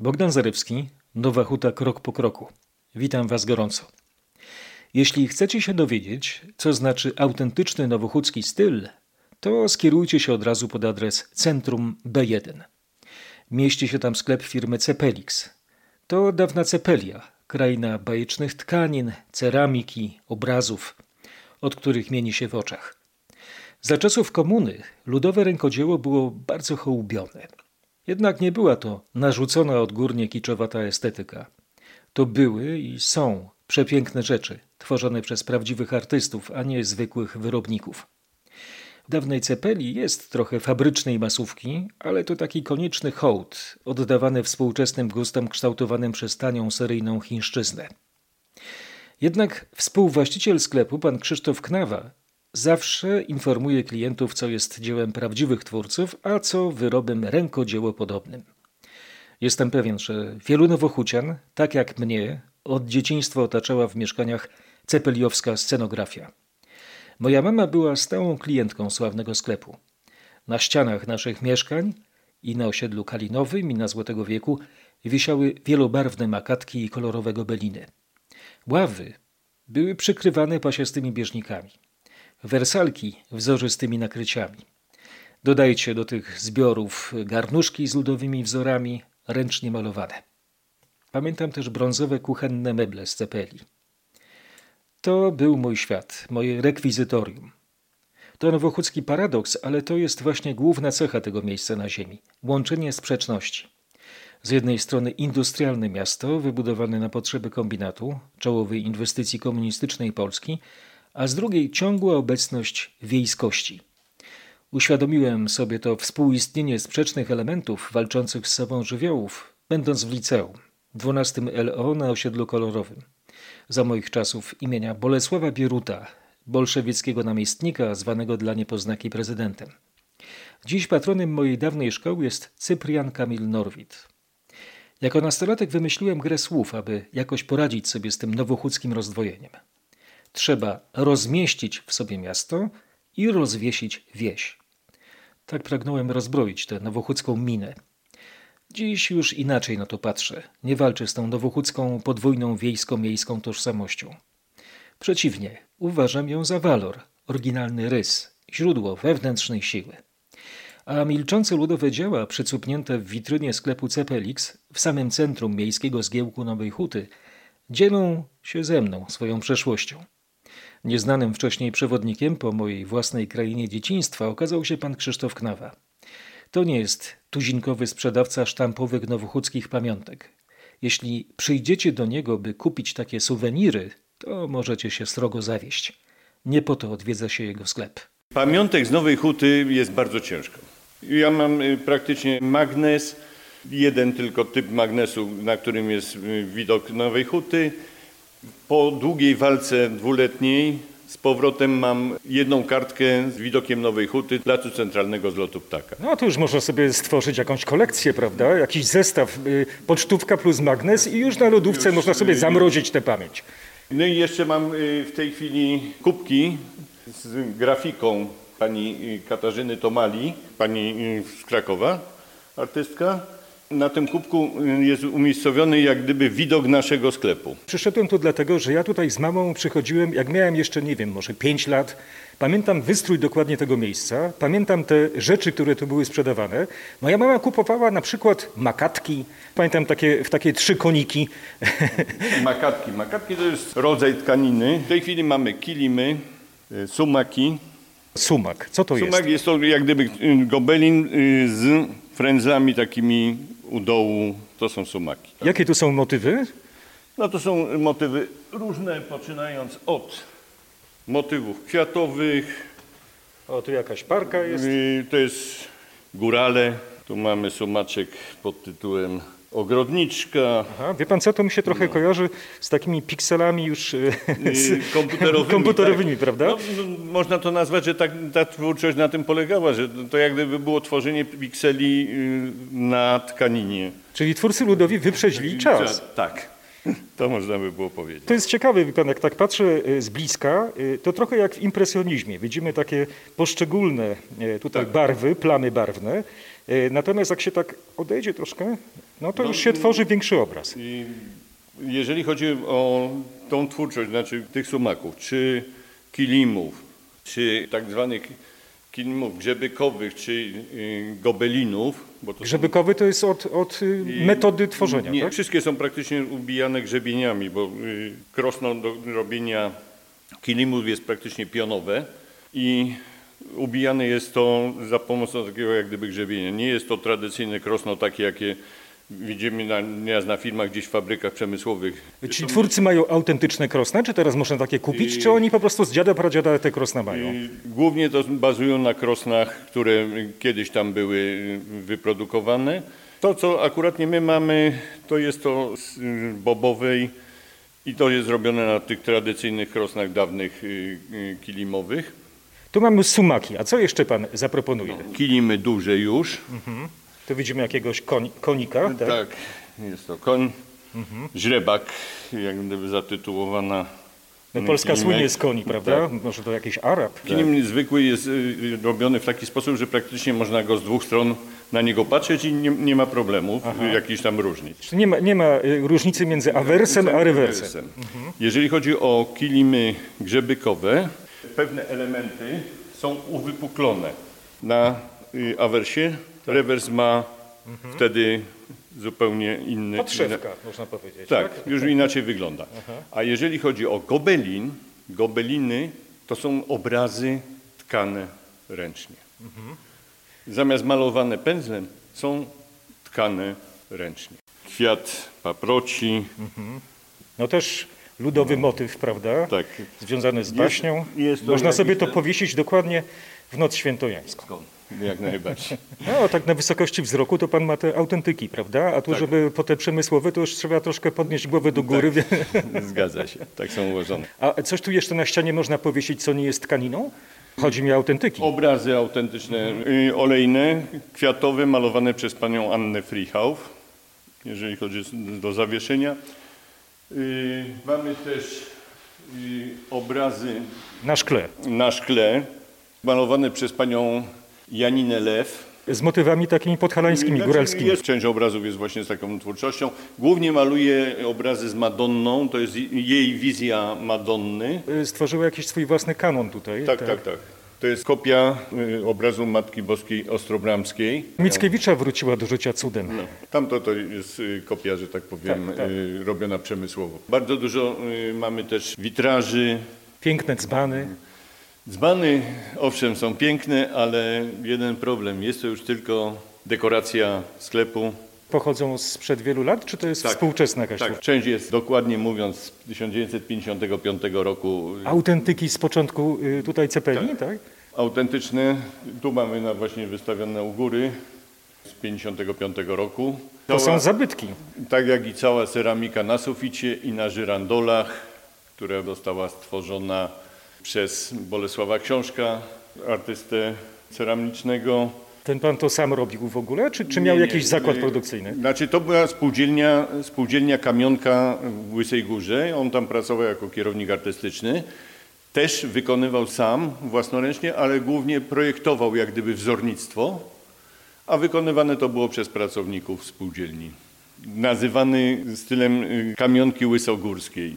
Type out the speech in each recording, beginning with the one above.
Bogdan Zarewski, Nowa Huta Krok po Kroku. Witam Was gorąco. Jeśli chcecie się dowiedzieć, co znaczy autentyczny nowochódzki styl, to skierujcie się od razu pod adres Centrum B1. Mieści się tam sklep firmy Cepelix. To dawna Cepelia, kraina bajecznych tkanin, ceramiki, obrazów, od których mieni się w oczach. Za czasów komuny ludowe rękodzieło było bardzo hołubione. Jednak nie była to narzucona odgórnie kiczowata estetyka. To były i są przepiękne rzeczy, tworzone przez prawdziwych artystów, a nie zwykłych wyrobników. W dawnej cepeli jest trochę fabrycznej masówki, ale to taki konieczny hołd, oddawany współczesnym gustom kształtowanym przez tanią seryjną chińszczyznę. Jednak współwłaściciel sklepu, pan Krzysztof Knawa, zawsze informuje klientów, co jest dziełem prawdziwych twórców, a co wyrobem rękodziełopodobnym. Jestem pewien, że wielu nowochucian, tak jak mnie, od dzieciństwa otaczała w mieszkaniach cepeliowska scenografia. Moja mama była stałą klientką sławnego sklepu. Na ścianach naszych mieszkań i na osiedlu Kalinowym i na Złotego Wieku wisiały wielobarwne makatki i kolorowe gobeliny. Ławy były przykrywane pasiastymi bieżnikami. Wersalki wzorzystymi nakryciami. Dodajcie do tych zbiorów garnuszki z ludowymi wzorami, ręcznie malowane. Pamiętam też brązowe kuchenne meble z cepeli. To był mój świat, moje rekwizytorium. To nowochódzki paradoks, ale to jest właśnie główna cecha tego miejsca na ziemi łączenie sprzeczności. Z jednej strony industrialne miasto wybudowane na potrzeby kombinatu, czołowej inwestycji komunistycznej Polski, a z drugiej ciągła obecność wiejskości. Uświadomiłem sobie to współistnienie sprzecznych elementów walczących z sobą żywiołów, będąc w liceum, 12 LO na osiedlu kolorowym. Za moich czasów imienia Bolesława Bieruta, bolszewieckiego namiestnika zwanego dla niepoznaki prezydentem. Dziś patronem mojej dawnej szkoły jest Cyprian Kamil Norwid. Jako nastolatek wymyśliłem grę słów, aby jakoś poradzić sobie z tym nowochódzkim rozdwojeniem. Trzeba rozmieścić w sobie miasto i rozwiesić wieś. Tak pragnąłem rozbroić tę nowochódzką minę. Dziś już inaczej na to patrzę. Nie walczę z tą nowochódzką podwójną wiejsko-miejską tożsamością. Przeciwnie, uważam ją za walor, oryginalny rys, źródło wewnętrznej siły. A milczące ludowe dzieła przycupnięte w witrynie sklepu Cepelix w samym centrum miejskiego zgiełku Nowej Huty dzielą się ze mną swoją przeszłością. Nieznanym wcześniej przewodnikiem po mojej własnej krainie dzieciństwa okazał się pan Krzysztof Knawa. To nie jest tuzinkowy sprzedawca sztampowych nowochódzkich pamiątek. Jeśli przyjdziecie do niego, by kupić takie suweniry, to możecie się srogo zawieść. Nie po to odwiedza się jego sklep. Pamiątek z Nowej Huty jest bardzo ciężko. Ja mam y, praktycznie magnes, jeden tylko typ magnesu, na którym jest y, widok Nowej Huty. Po długiej walce dwuletniej z powrotem mam jedną kartkę z widokiem Nowej Huty, Placu Centralnego z lotu ptaka. No to już można sobie stworzyć jakąś kolekcję, prawda? Jakiś zestaw, y, pocztówka plus magnes i już na lodówce już, można sobie zamrozić tę pamięć. No i jeszcze mam y, w tej chwili kubki z grafiką pani y, Katarzyny Tomali, pani z Krakowa, artystka na tym kubku y, jest umiejscowiony jak gdyby widok naszego sklepu. Przyszedłem tu dlatego, że ja tutaj z mamą przychodziłem, jak miałem jeszcze, nie wiem, może 5 lat. Pamiętam wystrój dokładnie tego miejsca, pamiętam te rzeczy, które tu były sprzedawane. Moja mama kupowała na przykład makatki, pamiętam takie, w takie trzy koniki. Makatki. Makatki to jest rodzaj tkaniny. W tej chwili mamy kilimy, y, sumaki. Sumak, co to Sumak jest? Sumak jest to jak gdyby y, gobelin z frędzlami takimi u dołu, to są sumaki. Tak? Jakie tu są motywy? No to są motywy różne, poczynając od motywów kwiatowych. O, tu jakaś parka jest. Y, to jest górale. Tu mamy sumaczek pod tytułem ogrodniczka. Aha, wie pan co, to mi się trochę no. kojarzy z takimi pikselami już y, z komputerowymi, komputerowymi tak. prawda? No, no, można to nazwać, że tak, ta twórczość na tym polegała, że to jak gdyby było tworzenie pikseli y, na tkaninie. Czyli twórcy ludowi wyprzedzili czas. Tak. To można by było powiedzieć. To jest ciekawe, pan, jak tak patrzę y, z bliska, to trochę jak w impresjonizmie. Widzimy takie poszczególne tutaj tak. barwy, plamy barwne. Natomiast jak się tak odejdzie troszkę, No to już się tworzy większy obraz. I jeżeli chodzi o tą twórczość, znaczy tych sumaków, czy kilimów, czy tak zwanych kilimów grzebykowych, czy y, gobelinów, bo to są- Grzebykowy to jest od, od y, metody tworzenia, Nie, tak? wszystkie są praktycznie ubijane grzebieniami, bo y, krosno do robienia kilimów jest praktycznie pionowe i ubijane jest to za pomocą takiego jak gdyby grzebienia. Nie jest to tradycyjne krosno takie, jakie widzimy na, nieraz na filmach gdzieś w fabrykach przemysłowych. Ci twórcy mają autentyczne krosna, czy teraz można takie kupić, czy oni po prostu z dziada pradziada te krosna mają? Głównie to bazują na krosnach, które kiedyś tam były wyprodukowane. To, co akuratnie my mamy, to jest to z y, bobowej i to jest zrobione na tych tradycyjnych krosnach dawnych y, y, kilimowych. Tu mamy sumaki, a co jeszcze pan zaproponuje? Kilimy duże już. Tu widzimy jakiegoś koń, konika, tak? Tak, jest to koń, źrebak, jak gdyby zatytułowana. No, Polska słynie z koni, prawda? Może to jakiś Arab? Kilim zwykły jest y, y, robiony w taki sposób, że praktycznie można go z dwóch stron na niego patrzeć i nie, nie ma problemów, y, jakichś tam różnic. Nie ma, nie ma y, różnicy między awersem a rewersem? Jeżeli chodzi o kilimy grzebykowe, pewne elementy są uwypuklone. Na awersie rewers ma wtedy zupełnie inny... Podszewka, można powiedzieć. Tak, już inaczej wygląda. A jeżeli chodzi o gobelin, gobeliny to są obrazy tkane ręcznie. Zamiast malowane pędzlem są tkane ręcznie. Kwiat paproci, No też ludowy motyw, prawda? tak. Związany z Jest- baśnią. jest to Można sobie to powiesić dokładnie w noc świętojańską. Jak najbardziej. No, tak na wysokości wzroku to pan ma te autentyki, prawda? A tu, Tak. żeby po te przemysłowe, to już trzeba troszkę podnieść głowę do góry. wie- Zgadza się, tak są ułożone. A coś tu jeszcze na ścianie można powiesić, co nie jest tkaniną? Chodzi mi o autentyki. Obrazy autentyczne, olejne, kwiatowe, malowane przez panią Annę Frihauf, jeżeli chodzi do zawieszenia. Y, Mamy też y, obrazy Na szkle. na szkle, malowane przez panią Janinę Lew. Z motywami takimi podhalańskimi, Znaczy, góralskimi. Jest, część obrazów jest właśnie z taką twórczością. Głównie maluje obrazy z Madonną, to jest jej wizja Madonny. Y, Stworzyła jakiś swój własny kanon tutaj. Tak, tak, tak. To jest kopia y, obrazu Matki Boskiej Ostrobramskiej. Mickiewicza wróciła do życia cudem. No, tamto to jest y, kopia, że tak powiem, Tak, tak. robiona przemysłowo. Bardzo dużo mamy też witraży. Piękne dzbany. Dzbany, owszem, są piękne, ale jeden problem. Jest to już tylko dekoracja sklepu. Pochodzą sprzed wielu lat, czy to jest Tak. współczesna jakaś Tak, część jest dokładnie mówiąc z 1955 roku Autentyki z początku y, tutaj Cepelini, tak? autentyczne. Tu mamy na właśnie wystawione u góry z 55 roku. To Cała- są zabytki. Tak jak i cała ceramika na suficie i na żyrandolach, która została stworzona przez Bolesława Książka, artystę ceramicznego. Ten pan to sam robił w ogóle, czy, czy miał Nie, nie, jakiś zakład nie. produkcyjny? Znaczy to była spółdzielnia, spółdzielnia Kamionka w Łysej Górze. On tam pracował jako kierownik artystyczny. Też wykonywał sam własnoręcznie, ale głównie projektował jak gdyby wzornictwo, a wykonywane to było przez pracowników spółdzielni. Nazywany stylem y, kamionki łysogórskiej,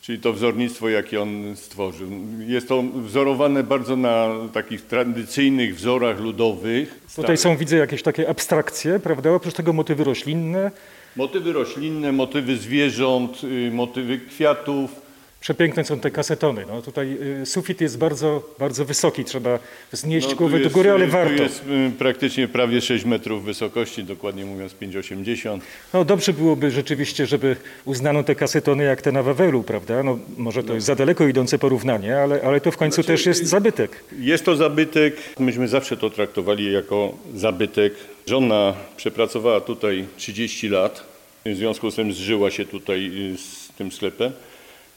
czyli to wzornictwo, jakie on stworzył. Jest to wzorowane bardzo na takich tradycyjnych wzorach ludowych. Tutaj są, widzę, jakieś takie abstrakcje, prawda? Oprócz tego motywy roślinne. Motywy roślinne, motywy zwierząt, y, motywy kwiatów. Przepiękne są te kasetony. No, tutaj y, sufit jest bardzo, bardzo wysoki, trzeba znieść No, głowę do jest, góry, ale y, warto. Tu jest y, praktycznie prawie 6 metrów wysokości, dokładnie mówiąc 5,80. No, dobrze byłoby rzeczywiście, żeby uznano te kasetony jak te na Wawelu, prawda? No, może to jest za daleko idące porównanie, ale, ale to w końcu Znaczy, też jest zabytek. Jest to zabytek, myśmy zawsze to traktowali jako zabytek. Żona przepracowała tutaj 30 lat, w związku z tym zżyła się tutaj z tym sklepem.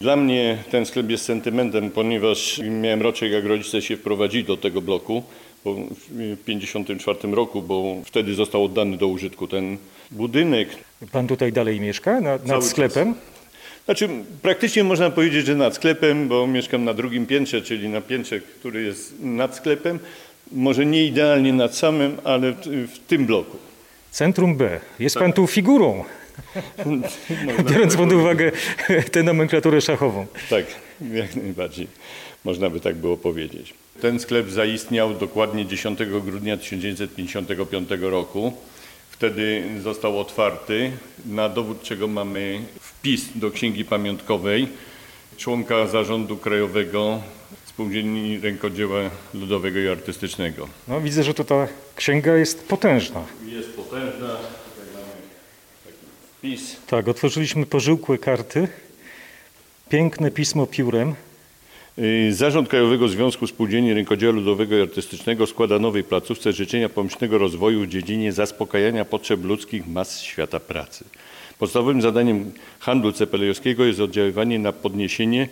Dla mnie ten sklep jest sentymentem, ponieważ miałem roczek, jak rodzice się wprowadzili do tego bloku bo w 1954 roku, bo wtedy został oddany do użytku ten budynek. Pan tutaj dalej mieszka, na, Cały nad czas. sklepem? Znaczy, praktycznie można powiedzieć, że nad sklepem, bo mieszkam na drugim piętrze, czyli na piętrze, który jest nad sklepem. Może nie idealnie nad samym, ale w, w tym bloku. Centrum B. Jest pan tu figurą, biorąc pod uwagę tę nomenklaturę szachową. Tak, jak najbardziej. Można by tak było powiedzieć. Ten sklep zaistniał dokładnie 10 grudnia 1955 roku. Wtedy został otwarty, na dowód czego mamy wpis do Księgi Pamiątkowej członka Zarządu Krajowego Spółdzielni Rękodzieła Ludowego i Artystycznego. No, widzę, że to ta księga jest potężna. Jest potężna, tak wpis. Tak, otworzyliśmy pożyłkłe karty. Piękne pismo piórem. Y, Zarząd Krajowego Związku Spółdzielni Rękodzieła Ludowego i Artystycznego składa nowej placówce życzenia pomyślnego rozwoju w dziedzinie zaspokajania potrzeb ludzkich mas świata pracy. Podstawowym zadaniem handlu cepelejowskiego jest oddziaływanie na podniesienie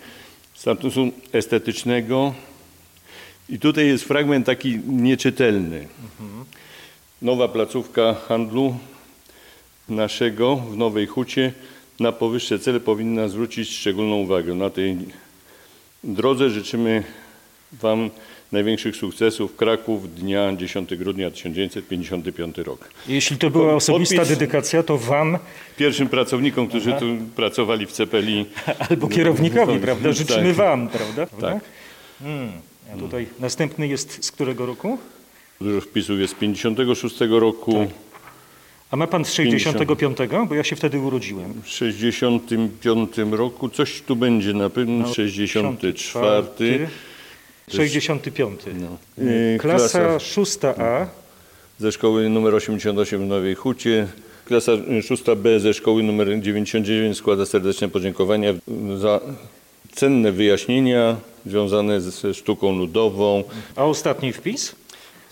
statusu estetycznego i tutaj jest fragment taki nieczytelny. Nowa placówka handlu naszego w Nowej Hucie na powyższe cele powinna zwrócić szczególną uwagę. Na tej drodze życzymy Wam największych sukcesów. Kraków, dnia 10 grudnia 1955 rok. Jeśli to była osobista Podpis- dedykacja, to wam Pierwszym pracownikom, którzy tu pracowali w Cepeli, albo kierownikowi, Tak, prawda? Życzymy tak. wam, prawda? Tak. Mm. A tutaj następny jest z którego roku? dużo wpisów jest z 56 roku, A ma pan z 65, bo ja się wtedy urodziłem. w 65 roku, coś tu będzie na pewno, 64. 65. No. Y, Y, Klasa klasa- 6A. ze szkoły numer 88 w Nowej Hucie. Klasa 6B ze szkoły numer 99 składa serdeczne podziękowania za cenne wyjaśnienia związane ze sztuką ludową. A ostatni wpis?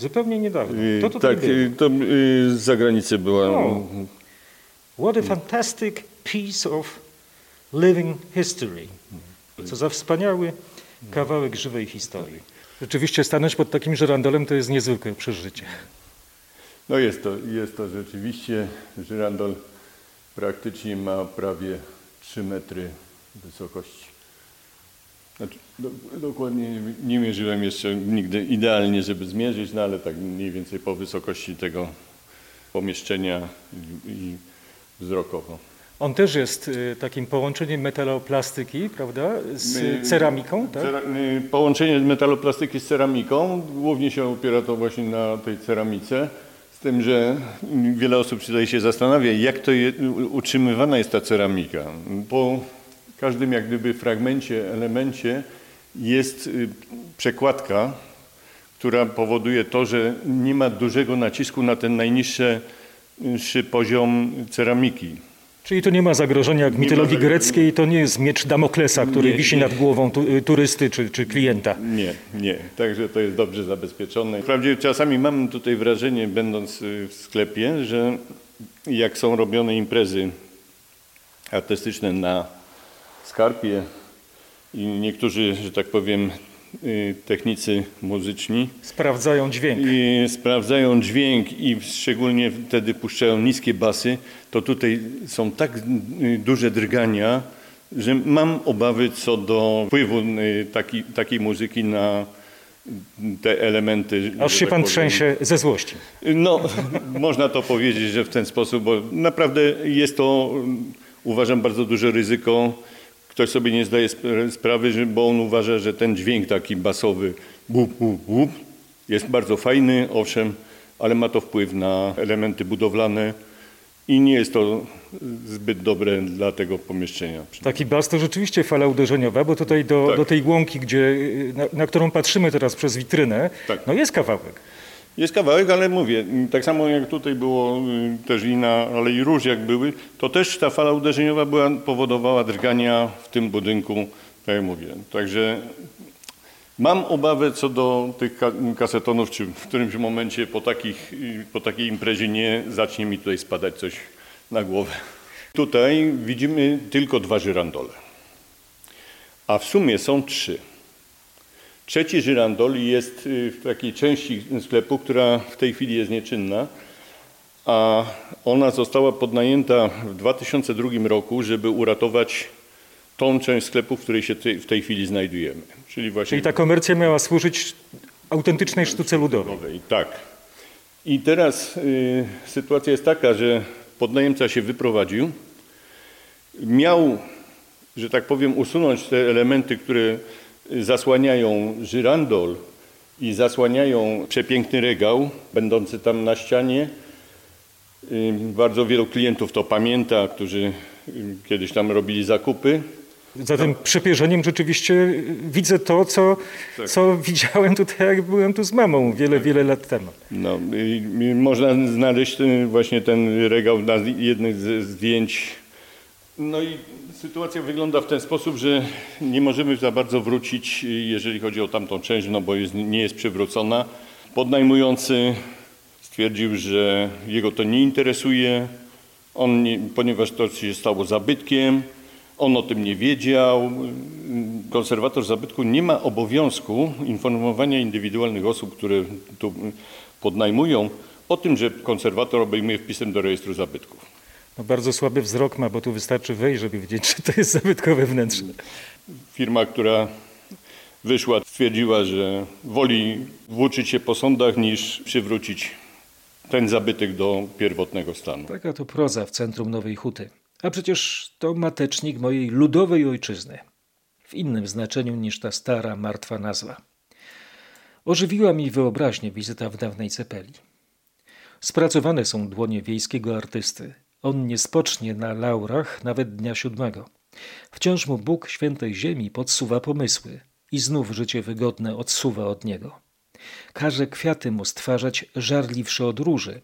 Zupełnie niedawno. To tutaj tak, było. to y, z zagranicy była. O. What a fantastic piece of living history. Co za wspaniały kawałek żywej historii. Rzeczywiście stanąć pod takim żyrandolem to jest niezwykłe przeżycie. No jest to, jest to rzeczywiście, żyrandol praktycznie ma prawie 3 metry wysokości. Znaczy, do, dokładnie nie, mierzyłem jeszcze nigdy idealnie, żeby zmierzyć, no ale tak mniej więcej po wysokości tego pomieszczenia i, i wzrokowo. On też jest y, takim połączeniem metaloplastyki, prawda, z ceramiką, tak? Połączenie metaloplastyki z ceramiką, głównie się opiera to właśnie na tej ceramice, z tym, że wiele osób tutaj się zastanawia, jak to je, utrzymywana jest ta ceramika. Po każdym jak gdyby fragmencie, elemencie jest y, przekładka, która powoduje to, że nie ma dużego nacisku na ten najniższy niższy poziom ceramiki. Czyli tu nie ma zagrożenia jak w mitologii zagrożenia. greckiej, to nie jest miecz Damoklesa, który Nie, wisi nie. nad głową tu, y, turysty czy, czy klienta. Nie, nie. Także to jest dobrze zabezpieczone. Wprawdzie czasami mam tutaj wrażenie, będąc y, w sklepie, że jak są robione imprezy artystyczne na skarpie i niektórzy, że tak powiem, y, technicy muzyczni Sprawdzają dźwięk. i sprawdzają dźwięk i szczególnie wtedy puszczają niskie basy, to tutaj są tak y, duże drgania, że mam obawy co do wpływu y, taki, takiej muzyki na te elementy. Aż się tak pan powiem. trzęsie ze złości. No, można to powiedzieć, że w ten sposób, bo naprawdę jest to, uważam, bardzo duże ryzyko. Ktoś sobie nie zdaje sp- sprawy, bo on uważa, że ten dźwięk taki basowy, łup, łup, łup, jest bardzo fajny, owszem, ale ma to wpływ na elementy budowlane i nie jest to zbyt dobre dla tego pomieszczenia. Taki bas to rzeczywiście fala uderzeniowa, bo tutaj do, Tak. do tej łąki, gdzie, na, na którą patrzymy teraz przez witrynę, Tak. no jest kawałek. Jest kawałek, ale mówię, tak samo jak tutaj było y, też i na Alei Róż, jak były, to też ta fala uderzeniowa była, powodowała drgania w tym budynku, tak jak mówię. Także mam obawę co do tych ka- kasetonów, czy w którymś momencie po, takich, y, po takiej imprezie nie zacznie mi tutaj spadać coś na głowę. Tutaj widzimy tylko dwa żyrandole, a w sumie są trzy. Trzeci żyrandol jest y, w takiej części sklepu, która w tej chwili jest nieczynna, a ona została podnajęta w 2002 roku, żeby uratować tą część sklepu, w której się w tej chwili znajdujemy. Czyli właśnie Czyli ta komercja miała służyć autentycznej sztuce ludowej. ludowej. Tak. I teraz y, sytuacja jest taka, że podnajemca się wyprowadził. Miał, że tak powiem, usunąć te elementy, które zasłaniają żyrandol i zasłaniają przepiękny regał będący tam na ścianie. Y, bardzo wielu klientów to pamięta, którzy y, kiedyś tam robili zakupy. Za tym przepierzeniem rzeczywiście widzę to, co, Tak. co widziałem tutaj, jak byłem tu z mamą wiele, wiele lat temu. No, można znaleźć ten, właśnie ten regał na jednych ze zdjęć. No i sytuacja wygląda w ten sposób, że nie możemy za bardzo wrócić, jeżeli chodzi o tamtą część, no bo jest, nie jest przywrócona. Podnajmujący stwierdził, że jego to nie interesuje, on nie, ponieważ to się stało zabytkiem, on o tym nie wiedział. Konserwator zabytku nie ma obowiązku informowania indywidualnych osób, które tu podnajmują, o tym, że konserwator obejmuje wpisem do rejestru zabytków. No bardzo słaby wzrok ma, bo tu wystarczy wejść, żeby wiedzieć, czy to jest zabytkowe wnętrze. Firma, która wyszła, stwierdziła, że woli włóczyć się po sądach niż przywrócić ten zabytek do pierwotnego stanu. Taka to proza w centrum Nowej Huty. A przecież to matecznik mojej ludowej ojczyzny. W innym znaczeniu niż ta stara, martwa nazwa. Ożywiła mi wyobraźnię wizyta w dawnej cepeli. Spracowane są dłonie wiejskiego artysty. On nie spocznie na laurach nawet dnia siódmego. Wciąż mu Bóg świętej ziemi podsuwa pomysły i znów życie wygodne odsuwa od niego. Każe kwiaty mu stwarzać żarliwsze od róży,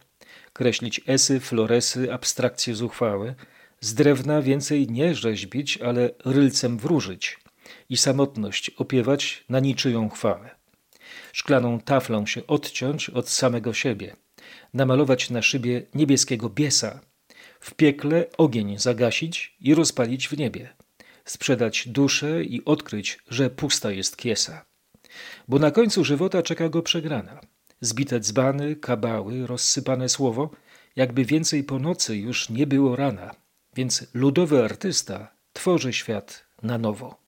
kreślić esy, floresy, abstrakcje zuchwałe, z drewna więcej nie rzeźbić, ale rylcem wróżyć i samotność opiewać na niczyją chwałę. Szklaną taflą się odciąć od samego siebie, namalować na szybie niebieskiego biesa, w piekle ogień zagasić i rozpalić w niebie, sprzedać duszę i odkryć, że pusta jest kiesa. Bo na końcu żywota czeka go przegrana. Zbite dzbany, kabały, rozsypane słowo, jakby więcej po nocy już nie było rana. Więc ludowy artysta tworzy świat na nowo.